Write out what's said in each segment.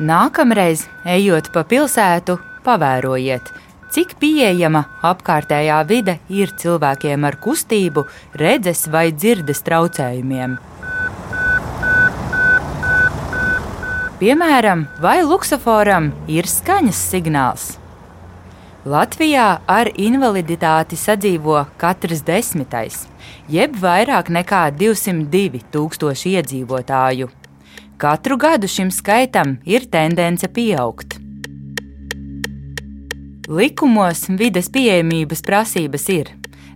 Nākamreiz, ejot pa pilsētu, pavērojiet, cik pieejama apkārtējā vide ir cilvēkiem ar kustību, redzes vai dzirdes traucējumiem. Piemēram, vai luksusforam ir skaņas signāls? Latvijā ar invaliditāti sadzīvo katrs desmitais, jeb vairāk nekā 202 tūkstoši iedzīvotāju. Katru gadu šim skaitam ir tendence pieaugt. Likumos vides pieejamības prasības ir.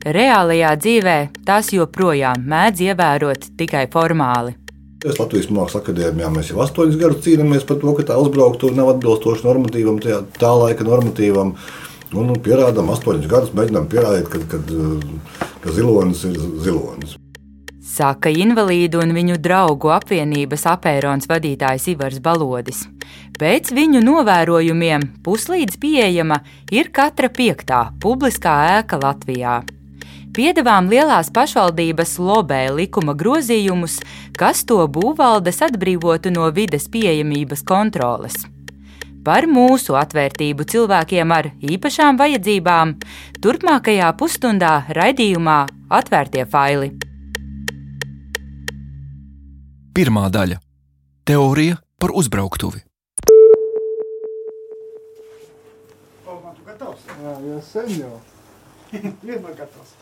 Reālajā dzīvē tās joprojām mēdz ievērot tikai formāli. Es Latvijas Mākslas akadēmijā mēs jau astoņus gadus cīnāmies par to, ka tā uzbrauktu nav atbilstoši normatīvam, tajā, tā laika normatīvam. Nu, nu, pierādām, astoņus gadus mēģinām pierādīt, ka, ka, ka zilonis ir zilonis. Saka invalīdu un viņu draugu apvienības apērons vadītājs Ivars Balodis. Pēc viņu novērojumiem puslīdz pieejama ir katra piektā publiskā ēka Latvijā. Piedevām lielās pašvaldības lobē likuma grozījumus, kas to būvvaldes atbrīvotu no vides pieejamības kontroles par mūsu atvērtību cilvēkiem ar īpašām vajadzībām turpmākajā pusstundā raidījumā Atvērtie faili. Pirmā daļa - Teorija par uzbrauktuvi. Jau sen jau. Vienmēr gatavs.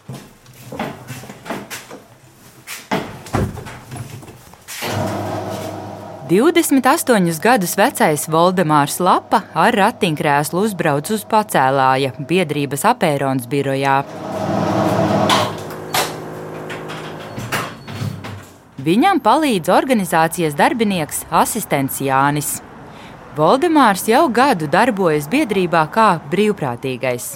28 gadus vecais Valdemārs Lapa ar ratiņkrēslu uzbrauc uz pacēlāja biedrības apērons birojā. Viņam palīdz organizācijas darbinieks asistents Jānis. Valdemārs jau gadu darbojas biedrībā kā brīvprātīgais.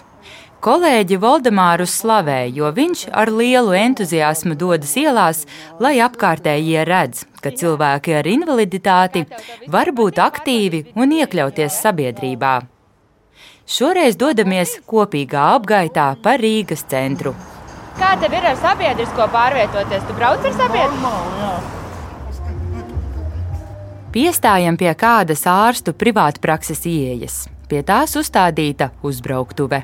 Kolēģi Valdemāru slavē, jo viņš ar lielu entuziasmu dodas ielās, lai apkārtējie redz, ka cilvēki ar invaliditāti var būt aktīvi un iekļauties sabiedrībā. Šoreiz dodamies kopīgā apgaitā pa Rīgas centru. Kā tev ir ar sabiedrisko pārvietoties? Tu brauc ar sabiedrisko? Piestājam pie kādas ārstu privātprakses ieejas. Pie tās uzstādīta uzbrauktuve.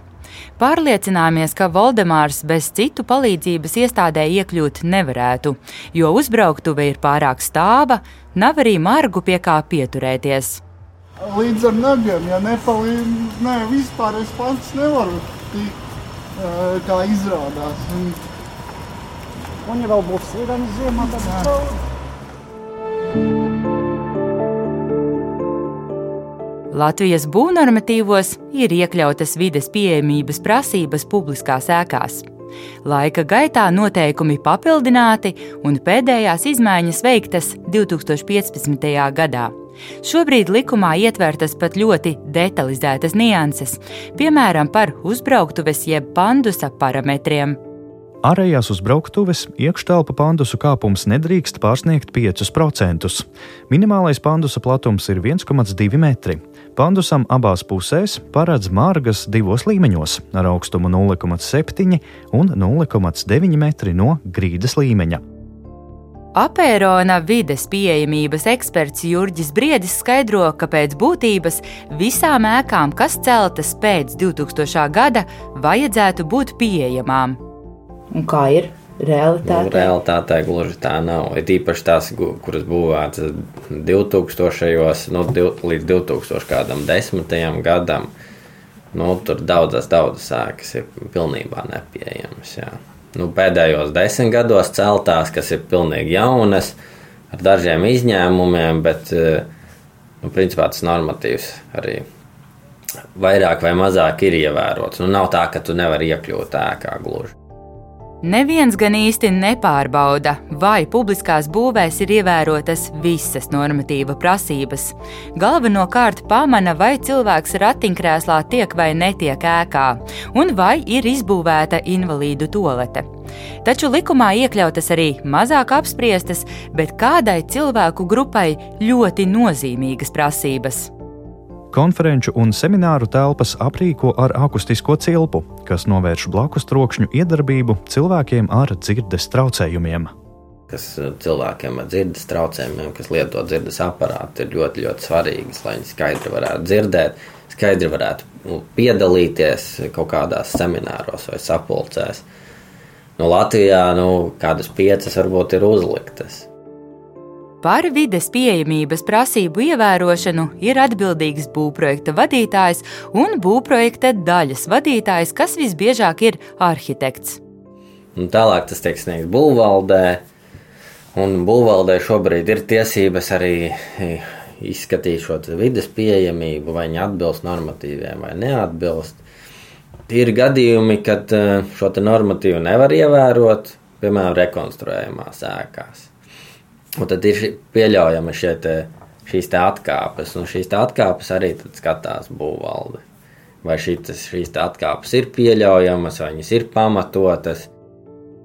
Pārliecināmies, ka Valdemārs bez citu palīdzības iestādē iekļūt nevarētu, jo uzbrauktuve ir pārāk stāva, nav arī margu pie kā pieturēties. Līdz ar nagiem, ja nepalīdz, ne, vispār es pats nevaru tikt, kā izrādās. Un, un ja vēl būs slidenis ziemā, tad cauri. Latvijas būvnormatīvos ir iekļautas vides pieejamības prasības publiskās ēkās. Laika gaitā noteikumi papildināti un pēdējās izmaiņas veiktas 2015. gadā. Šobrīd likumā ietvertas pat ļoti detalizētas nianses, piemēram, par uzbrauktuves jeb pandusa parametriem. Ārējās uzbrauktuves iekštelpa pandusu kāpums nedrīkst pārsniegt 5%. Minimālais pandusa platums ir 1,2 metri. Pandusam abās pusēs paredz margas divos līmeņos ar augstumu 0,7 un 0,9 metri no grīdas līmeņa. Apērona vides pieejamības eksperts Jurģis Briedis skaidro, ka pēc būtības visām ēkām, kas celtas pēc 2000. gada, vajadzētu būt pieejamām. Un kā ir realitāte? Nu, realitātē gluži tā nav. Ir īpaši tās, kuras būvētas 2000. Nu, līdz 2010. gadam. Nu, tur daudzas, daudzas sēkas ir pilnībā nepieejamas. Jā. Nu, pēdējos desmit gados celtās, kas ir pilnīgi jaunas, ar dažiem izņēmumiem, bet nu, principā tas normatīvs arī vairāk vai mazāk ir ievērots. Nu, nav tā, ka tu nevari iekļūt ēkā gluži. Neviens gan īsti nepārbauda, vai publiskās būvēs ir ievērotas visas normatīva prasības. Galvenokārt pamana, vai cilvēks ratiņkrēslā tiek vai netiek ēkā, un vai ir izbūvēta invalīdu tolete. Taču likumā iekļautas arī mazāk apspriestas, bet kādai cilvēku grupai ļoti nozīmīgas prasības konferenču un semināru telpas aprīko ar akustisko cilpu, kas novērš blakus trokšņu iedarbību cilvēkiem ar dzirdes traucējumiem. kas cilvēkiem ar dzirdes traucējumiem, kas lieto dzirdes aparātu, ir ļoti, ļoti svarīgas, lai viņi skaidri varētu dzirdēt, skaidri varētu nu, piedalīties kaut kādās semināros vai sapulcēs. Nu, Latvijā nu, kādas piecas varbūt ir uzliktas. Par vides pieejamības prasību ievērošanu ir atbildīgs būvprojekta vadītājs un būvprojekta daļas vadītājs, kas visbiežāk ir arhitekts. Un tālāk tas tiek sniegts būvvaldē, un būvvaldē šobrīd ir tiesības arī izskatīt šo vidas pieejamību, vai viņi atbilst normatīviem vai neatbilst. Ir gadījumi, kad eh, šo normatīvu nevar ievērot, piemēram, rekonstruējamās ēkās. Un tad ir pieļaujama te, šīs te atkāpes, un šīs atkāpes arī skatās būvvalde. Vai šitas, šīs atkāpes ir pieļaujamas, vai viņas ir pamatotas.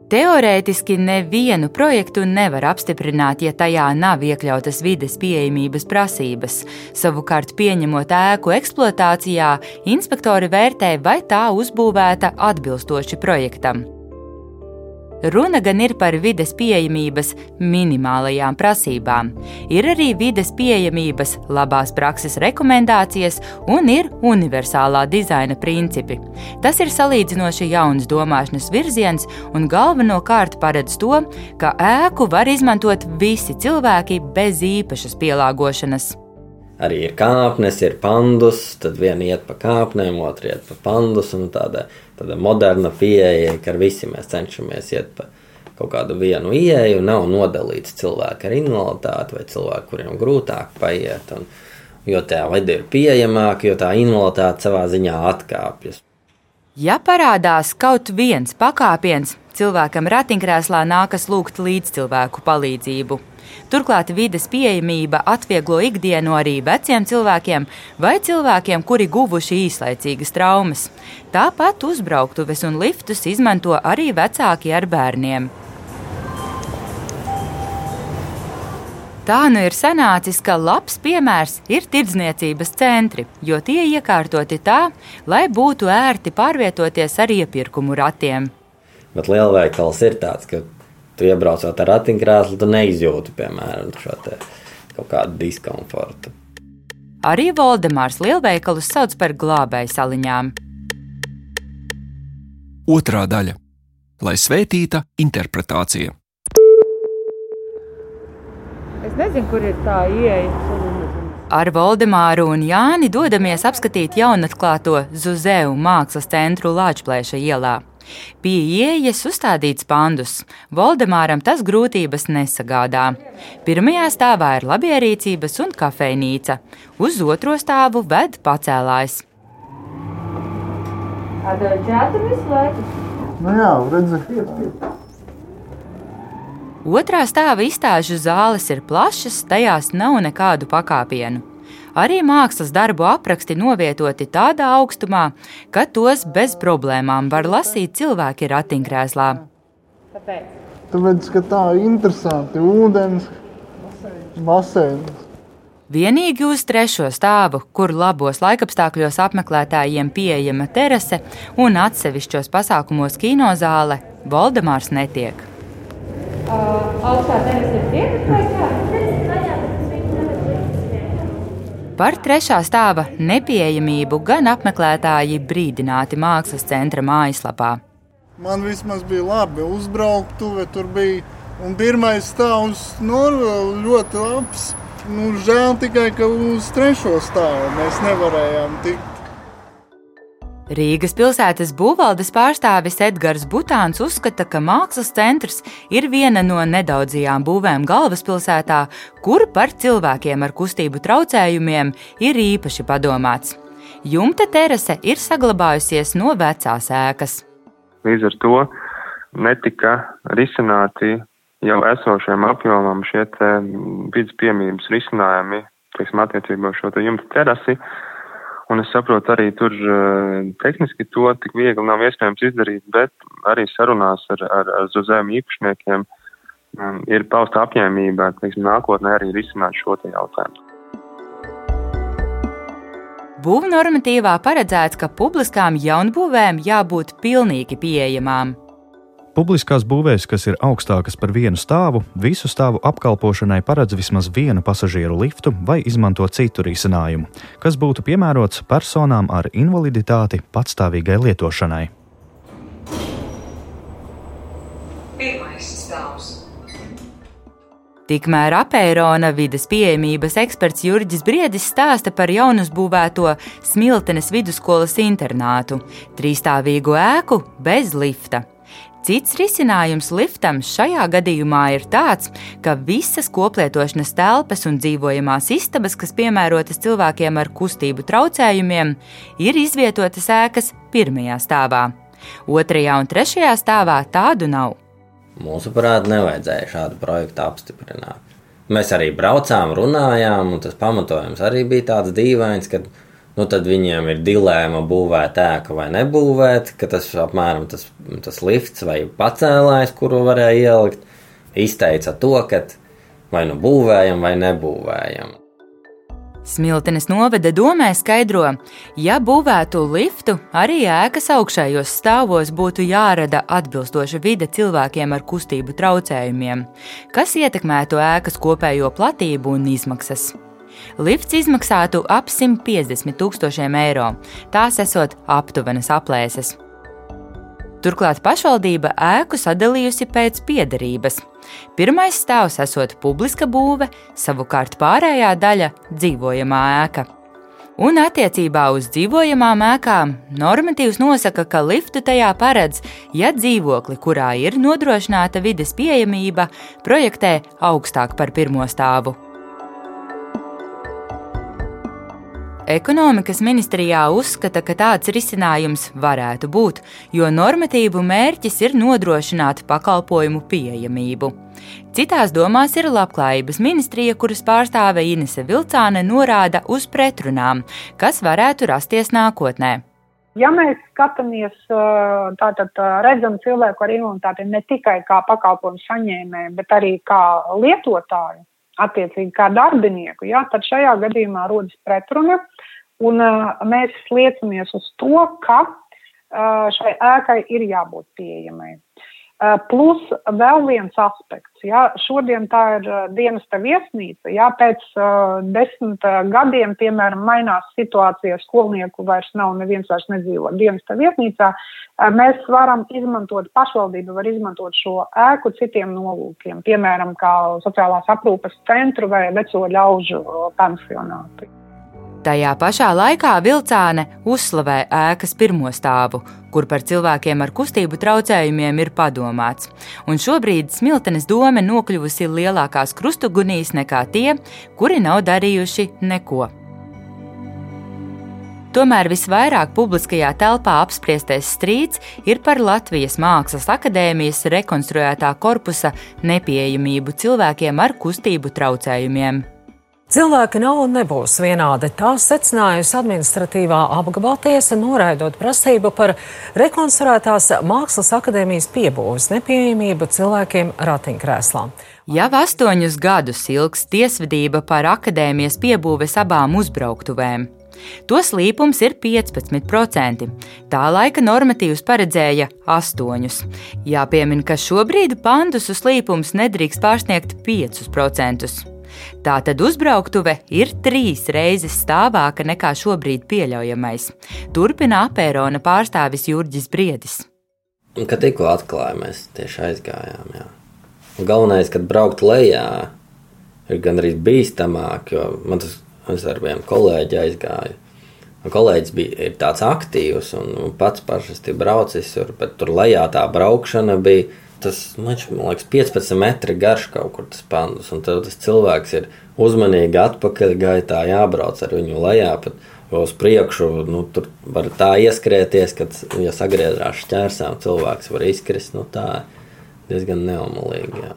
Teorētiski nevienu projektu nevar apstiprināt, ja tajā nav iekļautas vides pieejamības prasības. Savukārt, pieņemot ēku eksploatācijā, inspektori vērtē, vai tā uzbūvēta atbilstoši projektam. Runa gan ir par vides pieejamības minimālajām prasībām, ir arī vides pieejamības labās prakses rekomendācijas un ir universālā dizaina principi. Tas ir salīdzinoši jauns domāšanas virziens un galvenokārt paredz to, ka ēku var izmantot visi cilvēki bez īpašas pielāgošanas arī ir kāpnes, ir pandus, tad viena iet pa kāpnēm, otra iet pa pandus. Tāda, tāda moderna pieeja, ka ar visiem mēs cenšamies iet pa kaut kādu vienu ieeju, nav nodalīts cilvēki ar invaliditāti vai cilvēki, kuriem grūtāk paiet. Un, jo tā vide ir pieejamāka, jo tā invaliditāte savā ziņā atkāpjas. Ja parādās kaut viens pakāpiens, cilvēkam ratiņkrēslā nākas lūgt līdzcilvēku palīdzību. Turklāt vides pieejamība atvieglo ikdienu arī veciem cilvēkiem vai cilvēkiem, kuri guvuši īslaicīgas traumas. Tāpat uzbrauktuves un liftus izmanto arī vecāki ar bērniem. Tā nu ir sanācis, ka labs piemērs ir tirdzniecības centri, jo tie iekārtoti tā, lai būtu ērti pārvietoties ar iepirkumu ratiem. Bet lielveikals ir tāds, ka tu iebraucot ar ratiņkrēslu, tu neizjūti, piemēram, šo kaut kādu diskomfortu. Arī Voldemārs lielveikalus sauc par glābēju saliņām. Otrā daļa - lai svētīta interpretācija. Nezinu, kur ir tā ieeja. Ar Voldemāru un Jāni dodamies apskatīt jaunatklāto Zuzeu mākslas centru Lāčplēša ielā. Pie ieejas uzstādīts pandus. Voldemāram tas grūtības nesagādā. Pirmajā stāvā ir labierīcības un kafejnīca, uz otro stāvu ved pacēlājs. Nu jā, redzi. Otrā stāva izstāžu zāles ir plašas, tajās nav nekādu pakāpienu. Arī mākslas darbu apraksti novietoti tādā augstumā, ka tos bez problēmām var lasīt cilvēki ratiņkrēslā. Tāpēc, ka tā ir interesanti. Ūdens, basēns. Vienīgi uz trešo stāvu, kur labos laikapstākļos apmeklētājiem pieejama terase un atsevišķos pasākumos kinozāle, Voldemārs netiek. Augstā terase ir priekšā vai kā? Par trešā stāva nepieejamību gan apmeklētāji brīdināti mākslas centra mājaslapā. Man vismaz bija labi uzbrauktuve, tur bija. Un pirmais stāvs nu, ļoti labs. Nu, žēl tikai, ka uz trešo stāvu mēs nevarējām tikt. Rīgas pilsētas būvvaldes pārstāvis Edgars Butāns uzskata, ka mākslas centrs ir viena no nedaudzajām būvēm galvaspilsētā, kur par cilvēkiem ar kustību traucējumiem ir īpaši padomāts. Jumta terase ir saglabājusies no vecās ēkas. Līdz ar to netika risināti jau esošiem apjomam šie vidas piemības risinājumi, teiksim, attiecībā uz šo te jumta terasi. Un es saprotu, arī tur eh, tehniski to tik viegli nav iespējams izdarīt, bet arī sarunās ar, ar, ar zuzēm īpašniekiem um, ir pausta apņēmība, teiksim, nākotnē arī risināt šo jautājumu. Būvnormatīvā paredzēts, ka publiskām jaunbūvēm jābūt pilnīgi pieejamām. Publiskās būvēs, kas ir augstākas par vienu stāvu, visu stāvu apkalpošanai paredz vismaz vienu pasažieru liftu vai izmanto citu risinājumu, kas būtu piemērots personām ar invaliditāti patstāvīgai lietošanai. Tikmēr apēnona vidas pieejamības eksperts Jurģis Briedis stāsta par jaunuzbūvēto Smiltenes vidusskolas internātu, trīsstāvīgu ēku bez lifta. Cits risinājums liftam šajā gadījumā ir tāds, ka visas koplietošanas telpas un dzīvojamās istabas, kas piemērotas cilvēkiem ar kustību traucējumiem, ir izvietotas ēkas pirmajā stāvā. Otrajā un trešajā stāvā tādu nav. Mūsuprāt, nevajadzēja šādu projektu apstiprināt. Mēs arī braucām, runājām, un tas pamatojums arī bija tāds dīvains, ka nu, tad viņiem ir dilēma būvēt ēku vai nebūvēt, ka tas apmēram tas, tas lifts vai pacēlājs, kuru varēja ielikt, izteica to, ka vai nu būvējam vai nebūvējam. Smiltenes novada domē skaidro, ja būvētu liftu, arī ēkas augšējos stāvos būtu jārada atbilstoša vide cilvēkiem ar kustību traucējumiem, kas ietekmētu ēkas kopējo platību un izmaksas. Lifts izmaksātu ap 150 tūkstošiem eiro, tās esot aptuvenas aplēses. Turklāt pašvaldība ēku sadalījusi pēc piederības. Pirmais stāvs esot publiska būve, savukārt pārējā daļa - dzīvojamā ēka. Un attiecībā uz dzīvojamām ēkām normatīvs nosaka, ka liftu tajā paredz, ja dzīvokli, kurā ir nodrošināta vides pieejamība, projektē augstāk par pirmo stāvu. Ekonomikas ministrijā uzskata, ka tāds risinājums varētu būt, jo normatīvu mērķis ir nodrošināt pakalpojumu pieejamību. Citās domās ir Labklājības ministrija, kuras pārstāve Inese Vilcāne norāda uz pretrunām, kas varētu rasties nākotnē. Ja mēs skatāmies, tātad redzam cilvēku ar invaliditāti ne tikai kā pakalpojumu saņēmēju, bet arī kā lietotāju, attiecīgi kā darbinieku, jā, tad šajā gadījumā rodas pretruna. Un uh, mēs liecamies uz to, ka uh, šai ēkai ir jābūt pieejamai. Uh, plus vēl viens aspekts. Jā, šodien tā ir uh, dienesta viesnīca. Jā, pēc uh, desmit gadiem, piemēram, mainās situācija, skolnieku vairs nav, neviens vairs nedzīvo dienesta viesnīcā. Mēs varam izmantot, pašvaldība var izmantot šo ēku citiem nolūkiem, piemēram, kā sociālās aprūpes centru vai veco ļaužu pensionātu. Tajā pašā laikā vilcāne uzslavē ēkas pirmo stāvu, kur par cilvēkiem ar kustību traucējumiem ir padomāts. Un šobrīd Smiltenes doma nokļuvusi lielākās krustugunīs nekā tie, kuri nav darījuši neko. Tomēr visvairāk publiskajā telpā apspriestais strīds ir par Latvijas Mākslas akadēmijas rekonstruētā korpusa nepieejamību cilvēkiem ar kustību traucējumiem. Cilvēki nav un nebūs vienādi. Tā secinājusi administratīvā apgabala tiesa, noraidot prasību par rekonstruētās Mākslas akadēmijas piebūves nepieejamību cilvēkiem ratiņkrēslām. Jau astoņus gadus ilgs tiesvedība par akadēmijas piebūves abām uzbrauktuvēm. To slīpums ir 15%. Tā laika normatīvs paredzēja 8%. Jāpiemina, ka šobrīd pandusu slīpums nedrīkst pārsniegt 5%. Tātad uzbrauktuve ir trīs reizes stāvāka nekā šobrīd pieļaujamais. Turpina apērona pārstāvis Jurģis Briedis. Un, kad tikko atklājām, mēs tieši aizgājām. Jā. Galvenais, kad braukt lejā, ir gan arī bīstamāk, jo man tas ar vienu kolēģi aizgāja. Un kolēģis bija tāds aktīvs un pats pašs braucis bet tur lejā tā braukšana bija tas, man liekas, 15 metri garš kaut kur tas pandus. Un tad tas cilvēks ir uzmanīgi atpakaļ gaitā jābrauc ar viņu lejā. Pat, Uz priekšu nu, tur var tā ieskrieties, ka, ja sagriežās šķērsām, cilvēks var izkrist. Nu, tā diezgan neomalīgi. Jā.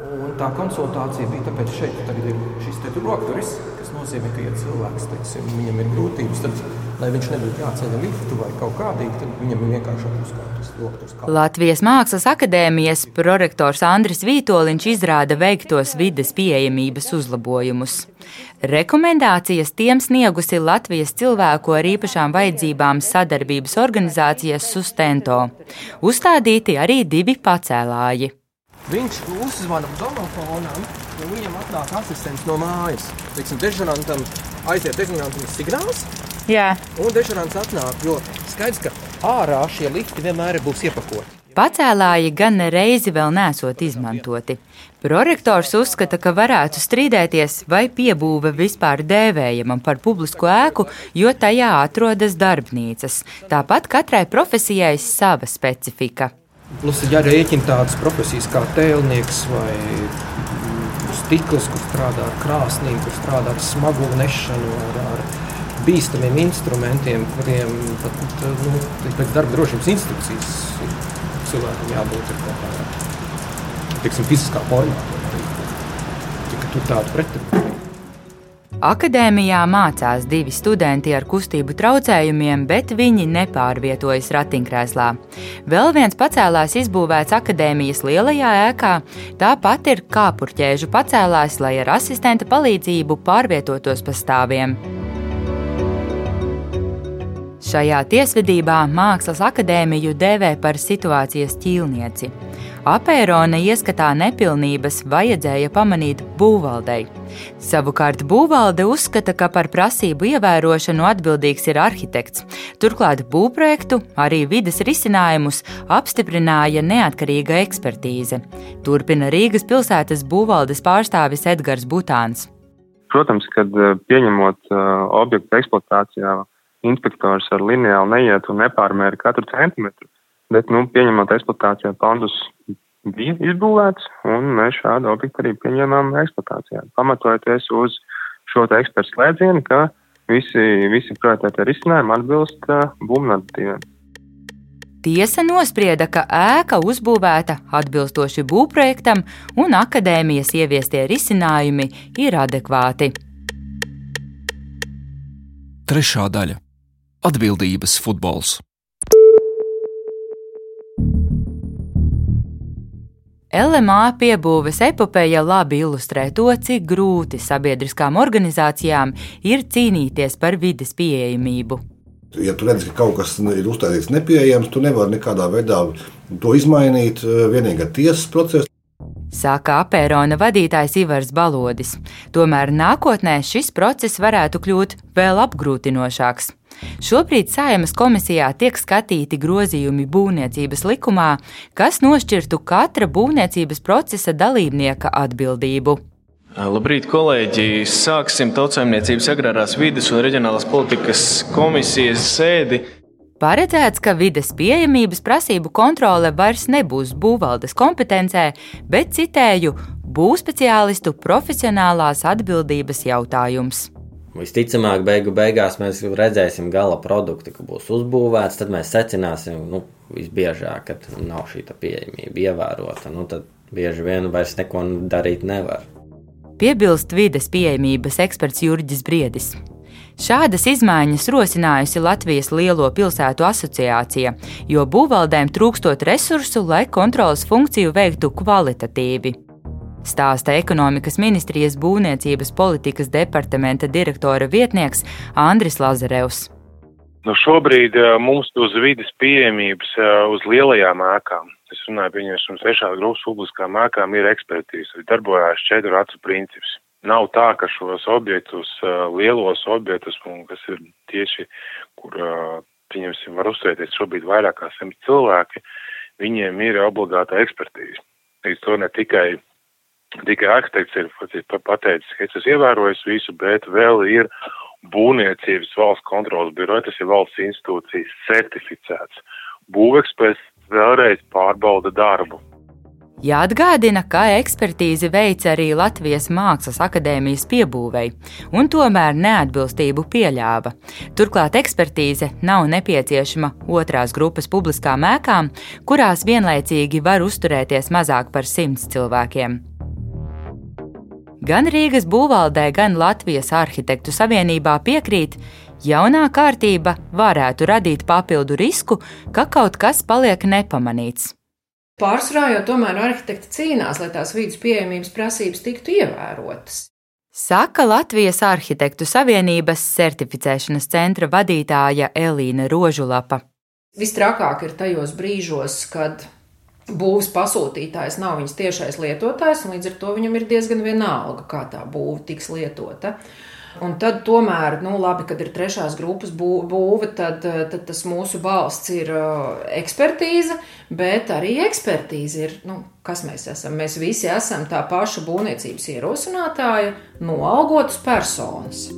Un tā konsultācija bija tāpēc, ka šeit ir šis te rokturis, kas nozīmē, ka, ja cilvēks teiksim, viņam ir grūtības, tad, lai viņš nebūtu jāceļ liftu vai kaut kādīgi, tad viņam ir vienkāršāk uzkāpt uz rokturs. Latvijas Mākslas akadēmijas prorektors Andris Vītoliņš izrāda veiktos vides pieejamības uzlabojumus. Rekomendācijas tiem sniegusi Latvijas cilvēku ar īpašām vajadzībām sadarbības organizācijas Sustento. Uzstādīti arī divi pacēlāji. Viņš uzzvana domofonam, un viņam atnāk asistents no mājas. Teiksim, dežurantam aiziet dežurantam signāls. Jā. Un dežurants atnāk, jo skaidrs, ka ārā šie lifti vienmēr būs iepakoti. Pacēlāji gan reizi vēl nesot izmantoti. Prorektors uzskata, ka varētu strīdēties, vai piebūve vispār dēvējama par publisku ēku, jo tajā atrodas darbnīcas. Tāpat katrai profesijai sava specifika. Plus ir jārēķina tādas profesijas kā tēlnieks vai stikls, kur strādā ar krāsnīm, kur strādā ar smagu nešanu, ar, ar bīstamiem instrumentiem, kuriem pat nu, pēc darba drošības instrukcijas cilvēkam jābūt ir kaut kādā tiksim, fiziskā formā. Tur tādu pretrunu. Akadēmijā mācās divi studenti ar kustību traucējumiem, bet viņi nepārvietojas ratiņkrēslā. Vēl viens pacēlājs izbūvēts akadēmijas lielajā ēkā, tāpat ir kāpurķēžu pacēlājs, lai ar asistenta palīdzību pārvietotos pa stāviem. Šajā tiesvedībā Mākslas akadēmiju dēvē par situācijas ķīlnieci. Apērona ieskatā nepilnības vajadzēja pamanīt būvvaldei. Savukārt būvvalde uzskata, ka par prasību ievērošanu atbildīgs ir arhitekts. Turklāt būvprojektu, arī vides risinājumus apstiprināja neatkarīga ekspertīze. Turpina Rīgas pilsētas būvvaldes pārstāvis Edgars Butāns. Protams, kad eh, pieņemot uh, objektu eksploatācijā, inspektors ar lineālu neiet un nepārmēra katru centimetru, bet, nu, pieņemot eksploatācijā pandus bija izbūvēts, un mēs šādu objektu arī pieņēmām eksploatācijā. Pamatojoties uz šo ekspertu slēdzienu, ka visi, visi projektētie risinājumi atbilst uh, būvnormatīviem. Tiesa nosprieda, ka ēka uzbūvēta atbilstoši būvprojektam, un akadēmijas ieviestie risinājumi ir adekvāti. Trešā daļa - atbildības futbols. LMA piebūves epopeja labi ilustrē to, cik grūti sabiedriskām organizācijām ir cīnīties par vides pieejamību. Ja tu redzi, ka kaut kas ir uzstādīts nepieejams, tu nevari nekādā veidā to izmainīt. Vienīgā tiesas procesa. Saka apērona vadītājs Ivars Balodis. Tomēr nākotnē šis process varētu kļūt vēl apgrūtinošāks. Šobrīd Saimas komisijā tiek skatīti grozījumi būvniecības likumā, kas nošķirtu katra būvniecības procesa dalībnieka atbildību. Labrīt, kolēģi! Sāksim tautsājumniecības agrārās vides un reģionālās politikas komisijas sēdi. Paredzēts, ka vides pieejamības prasību kontrole vairs nebūs būvvaldes kompetencē, bet citēju būvspeciālistu profesionālās atbildības jautājums. Visticamāk, beigu beigās mēs redzēsim gala produktu, ka būs uzbūvēts. Tad mēs secināsim, nu, visbiežāk, ka nav šī pieejamība ievērota. Nu, tad bieži vien vairs neko darīt nevar. Piebilst vides pieejamības eksperts Jurģis Briedis. Šādas izmaiņas rosinājusi Latvijas Lielo pilsētu asociācija, jo būvvaldēm trūkstot resursu, lai kontrolas funkciju veiktu kvalitatīvi stāsta ekonomikas ministrijas būvniecības politikas departamenta direktora vietnieks Andris Lazarevs. Nu šobrīd eh, mums uz vidas pieejamības eh, uz lielajām ēkām, es runāju, pieņemsim, trešās grupas publiskām ēkām, ir ekspertīze. Darbojās četru acu princips. Nav tā, ka šos objektus, eh, lielos objektus, kas ir tieši, kur, pieņemsim, var uzturēties šobrīd vairāk kā simt cilvēki, viņiem ir obligāta ekspertīze. Līdz to ne tikai tikai arhitekts ir pateicis, ka es esmu ievērojis visu, bet vēl ir būvniecības valsts kontrolas biroja, tas ir valsts institūcijas certificēts. Būveksperts vēlreiz pārbauda darbu. Jāatgādina, ka ekspertīzi veic arī Latvijas Mākslas akadēmijas piebūvei, un tomēr neatbilstību pieļāva. Turklāt ekspertīze nav nepieciešama otrās grupas publiskām ēkām, kurās vienlaicīgi var uzturēties mazāk par simts cilvēkiem. Gan Rīgas būvvaldē, gan Latvijas arhitektu savienībā piekrīt, jaunā kārtība varētu radīt papildu risku, ka kaut kas paliek nepamanīts. Pārsvarā jau tomēr arhitekti cīnās, lai tās vidas pieejamības prasības tiktu ievērotas. Saka Latvijas Arhitektu Savienības certificēšanas centra vadītāja Elīna Rožulapa. Vistrakāk ir tajos brīžos, kad būvs pasūtītājs nav viņas tiešais lietotājs, un līdz ar to viņam ir diezgan vienalga, kā tā būva tiks lietota. Un tad, tomēr, nu, labi, kad ir trešās grupas būve, tad, tad tas mūsu balsts ir ekspertīze, bet arī ekspertīze ir, nu, kas mēs esam. Mēs visi esam tā paša būvniecības ierosinātāja, noalgotas personas.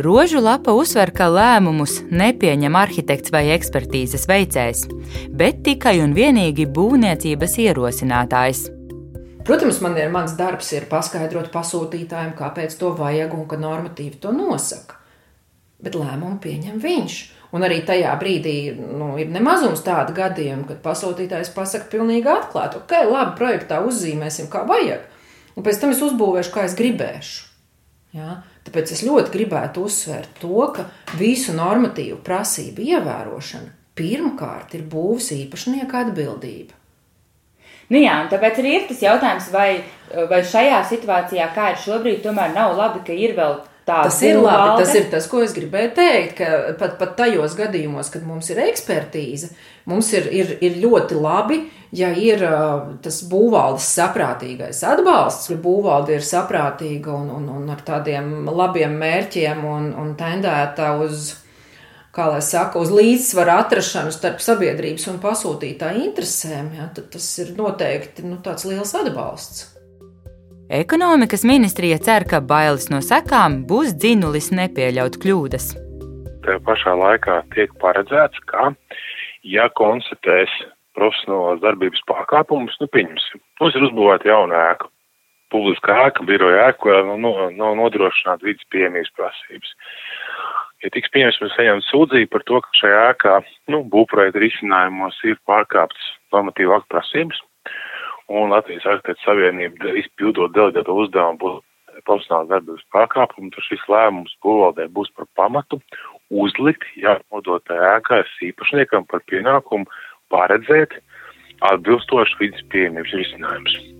Rožu lapa uzsver, ka lēmumus nepieņem arhitekts vai ekspertīzes veicējs, bet tikai un vienīgi būvniecības ierosinātājs. Protams, man ir mans darbs ir paskaidrot pasūtītājiem, kāpēc to vajag un ka normatīvi to nosaka. Bet lēmumu pieņem viņš. Un arī tajā brīdī nu, ir nemazums tādu gadījumu, kad pasūtītājs pasakā pilnīgi atklāti, ok, labi, projektā uzzīmēsim, kā vajag. Un pēc tam es uzbūvēšu, kā es gribēšu. Ja? Tāpēc es ļoti gribētu uzsvērt to, ka visu normatīvu prasību ievērošana pirmkārt ir būvs īpašnieka atbildība. Nu jā, tāpēc arī ir tas jautājums, vai, vai šajā situācijā, kā ir šobrīd, tomēr nav labi, ka ir vēl Tas ir labi. Tas ir tas, ko es gribēju teikt. Ka pat, pat tajos gadījumos, kad mums ir ekspertīze, mums ir, ir, ir ļoti labi, ja ir tas būvvaldes saprātīgais atbalsts. Būvvalde ir saprātīga un, un, un ar tādiem labiem mērķiem un, un tendēta uz. Kā lai saka, uz līdzsvaru atrašanu starp sabiedrības un pasūtītāju interesēm, ja, tas ir noteikti nu, tāds liels atbalsts. Ekonomikas ministrija cer, ka bailes no sekām būs dzinulis nepieļaut kļūdas. Tā pašā laikā tiek paredzēts, ka, ja konstatēs profesionālās darbības pārkāpumus, nu, pieņemsim, mums ir uzbūvēta jauna ēka, publiska ēka, biroja ēka, kurā nav no, no, nodrošināta vidas piemības prasības. Ja tiks pieņemts, mēs saņemam sūdzību par to, ka šajā ēkā, nu, būvprojekta risinājumos ir pārkāptas normatīva aktu prasības, un Latvijas arhitektu savienība izpildot delegēto uzdevumu būs profesionāla darbības pārkāpumu, tad šis lēmums būvvaldē būs par pamatu uzlikt jānodotai ēkas īpašniekam par pienākumu paredzēt atbilstošu vidas pieejamības risinājumus.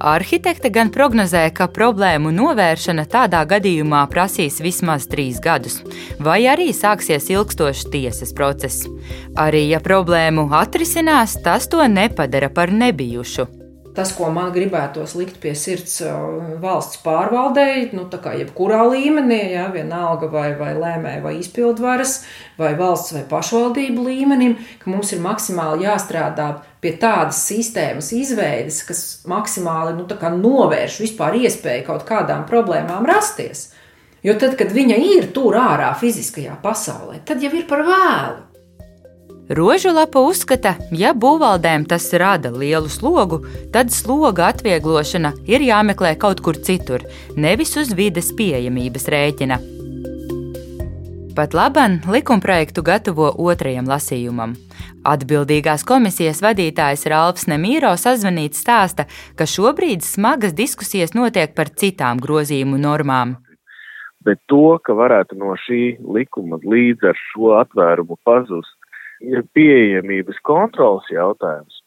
Arhitekte gan prognozē, ka problēmu novēršana tādā gadījumā prasīs vismaz trīs gadus, vai arī sāksies ilgstošs tiesas process. Arī ja problēmu atrisinās, tas to nepadara par nebijušu tas, ko man gribētos likt pie sirds uh, valsts pārvaldei, nu, tā kā jebkurā līmenī, ja, vienalga vai, vai lēmēja vai izpildvaras, vai valsts vai pašvaldību līmenim, ka mums ir maksimāli jāstrādā pie tādas sistēmas izveides, kas maksimāli nu, novērš vispār iespēju kaut kādām problēmām rasties. Jo tad, kad viņa ir tur ārā fiziskajā pasaulē, tad jau ir par vēlu. Rožulapa uzskata, ja būvvaldēm tas rada lielu slogu, tad sloga atvieglošana ir jāmeklē kaut kur citur, nevis uz vides pieejamības rēķina. Pat laban likumprojektu gatavo otrajam lasījumam. Atbildīgās komisijas vadītājs Ralfs Nemīro sazvanīts stāsta, ka šobrīd smagas diskusijas notiek par citām grozījumu normām. Bet to, ka varētu no šī likuma līdz ar šo atvērumu pazust ir pieejamības kontrols jautājums.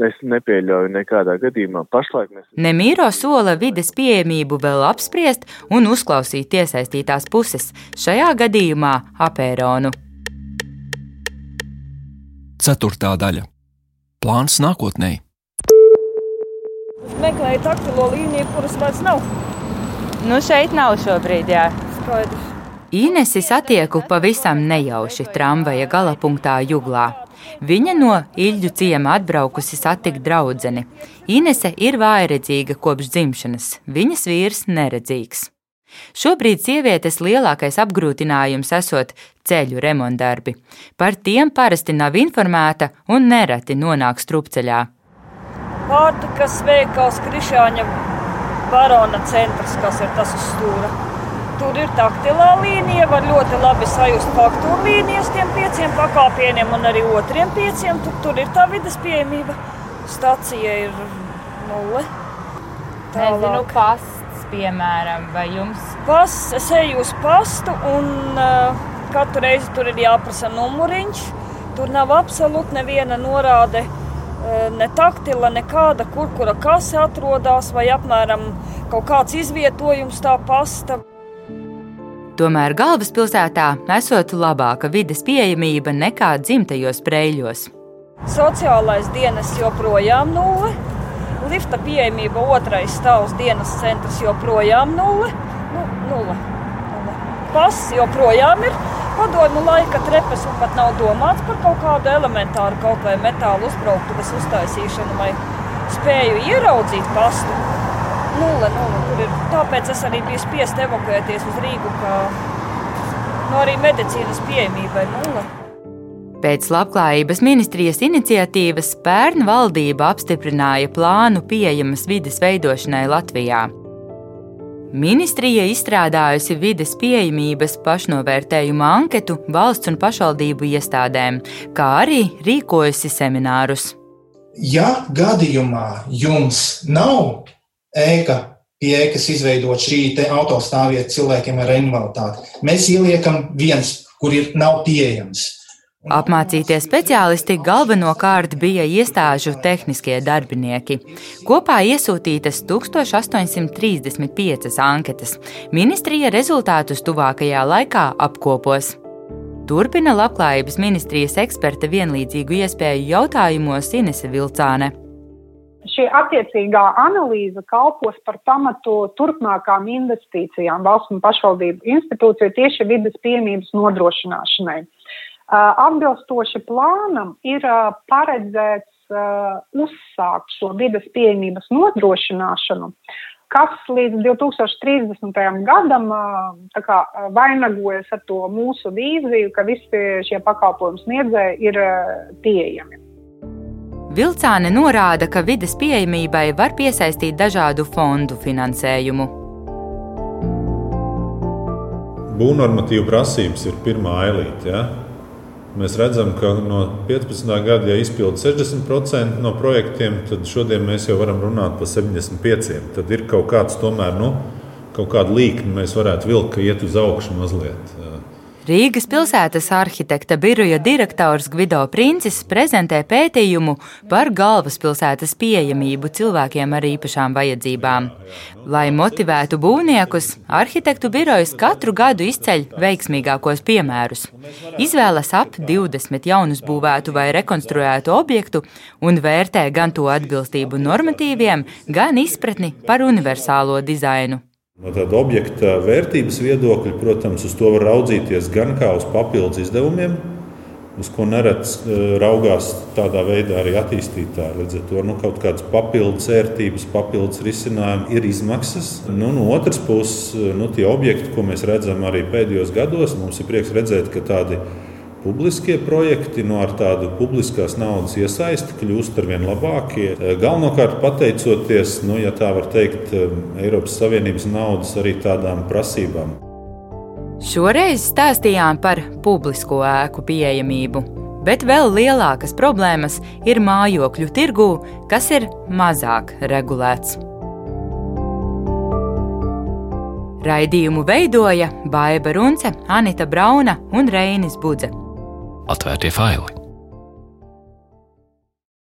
Es nepieļauju nekādā gadījumā. Pašlaik mēs. Nemīro sola vides pieejamību vēl apspriest un uzklausīt iesaistītās puses, šajā gadījumā apēronu. Ceturtā daļa - plāns nākotnē. Meklēju taktilo līniju, kuras vairs nav. Nu, šeit nav šobrīd, jā. Skaidrs. Inesi satieku pavisam nejauši tramvaja galapunktā Juglā. Viņa no Ilģu ciema atbraukusi satikt draudzeni. Inese ir vājredzīga kopš dzimšanas, viņas vīrs neredzīgs. Šobrīd sievietes lielākais apgrūtinājums esot ceļu remontdarbi. Par tiem parasti nav informēta un nereti nonāk strupceļā. Pārtikas veikals Krišāņa barona centrs, kas ir tas uz stūra. Tur ir taktilā līnija, var ļoti labi sajust faktūru līnijas tiem pieciem pakāpieniem un arī otriem pieciem. Tur, tur ir tā vidas pieejamība. Stacija ir nulle. Nezinu, pasts, piemēram, vai jums? Pas, es eju uz pastu, un uh, katru reizi tur ir jāprasa numuriņš. Tur nav absolūti neviena norāde, uh, ne taktila, nekāda, kur kura kase atrodas, vai apmēram kaut kāds izvietojums tā pasta. Tomēr galvaspilsētā esot labāka vides pieejamība nekā dzimtajos preļos. Sociālais dienas joprojām nulle, lifta pieejamība otrais stāvs dienas centrs joprojām nulle. Nu, nulle. nulle. Pass joprojām ir padomu laika trepes un pat nav domāts par kaut kādu elementāru kaut vai metālu uzbrauktuves uztaisīšanu vai spēju ieraudzīt pastu nulle, nulle. Tur ir. Tāpēc es arī biju spiests evakuēties uz Rīgu, ka nu, arī medicīnas pieejamība ir nulle. Pēc Labklājības ministrijas iniciatīvas pērn valdība apstiprināja plānu pieejamas vides veidošanai Latvijā. Ministrija izstrādājusi vides pieejamības pašnovērtējuma anketu valsts un pašvaldību iestādēm, kā arī rīkojusi seminārus. Ja gadījumā jums nav ēka, pie ēkas izveidot šī autostāvvieta cilvēkiem ar invaliditāti. Mēs ieliekam viens, kur ir nav pieejams. Apmācītie speciālisti galvenokārt bija iestāžu tehniskie darbinieki. Kopā iesūtītas 1835 anketas. Ministrija rezultātus tuvākajā laikā apkopos. Turpina Labklājības ministrijas eksperte vienlīdzīgu iespēju jautājumos Inese Vilcāne. Šī attiecīgā analīze kalpos par pamatu turpmākām investīcijām valsts un pašvaldību institūciju tieši vidas piemības nodrošināšanai. Atbilstoši plānam ir paredzēts uzsākt šo vidas pieejamības nodrošināšanu, kas līdz 2030. gadam kā, vainagojas ar to mūsu vīziju, ka visi šie pakalpojumu sniedzēji ir pieejami. Vilcāne norāda, ka vides pieejamībai var piesaistīt dažādu fondu finansējumu. Būvnormatīva prasības ir pirmā ailīte. Ja? Mēs redzam, ka no 15. gada, ja izpilda 60% no projektiem, tad šodien mēs jau varam runāt par 75%. Tad ir kaut kāds tomēr, nu, kaut kāda līkne mēs varētu vilkt, ka iet uz augšu mazliet. Rīgas pilsētas arhitekta biroja direktors Gvido Princis prezentē pētījumu par galvaspilsētas pieejamību cilvēkiem ar īpašām vajadzībām. Lai motivētu būvniekus, arhitektu birojas katru gadu izceļ veiksmīgākos piemērus. Izvēlas ap 20 jaunus būvētu vai rekonstruētu objektu un vērtē gan to atbilstību normatīviem, gan izpratni par universālo dizainu. No tāda objekta vērtības viedokļa, protams, uz to var raudzīties gan kā uz papildus izdevumiem, uz ko nereti e, raugās tādā veidā arī attīstītāji. Līdz ar to nu, kaut kādas papildus vērtības, papildus risinājumi ir izmaksas. Nu, no otras puses, e, nu, tie objekti, ko mēs redzam arī pēdējos gados, mums ir prieks redzēt, ka tādi ir Publiskie projekti no ar tādu publiskās naudas iesaisti kļūst ar vien labākie. Eh, galvenokārt pateicoties, nu, ja tā var teikt, eh, Eiropas Savienības naudas arī tādām prasībām. Šoreiz stāstījām par publisko ēku pieejamību, bet vēl lielākas problēmas ir mājokļu tirgū, kas ir mazāk regulēts. Raidījumu veidoja Baiva Runce, Anita Brauna un Reinis Budze. Atvērtie faili!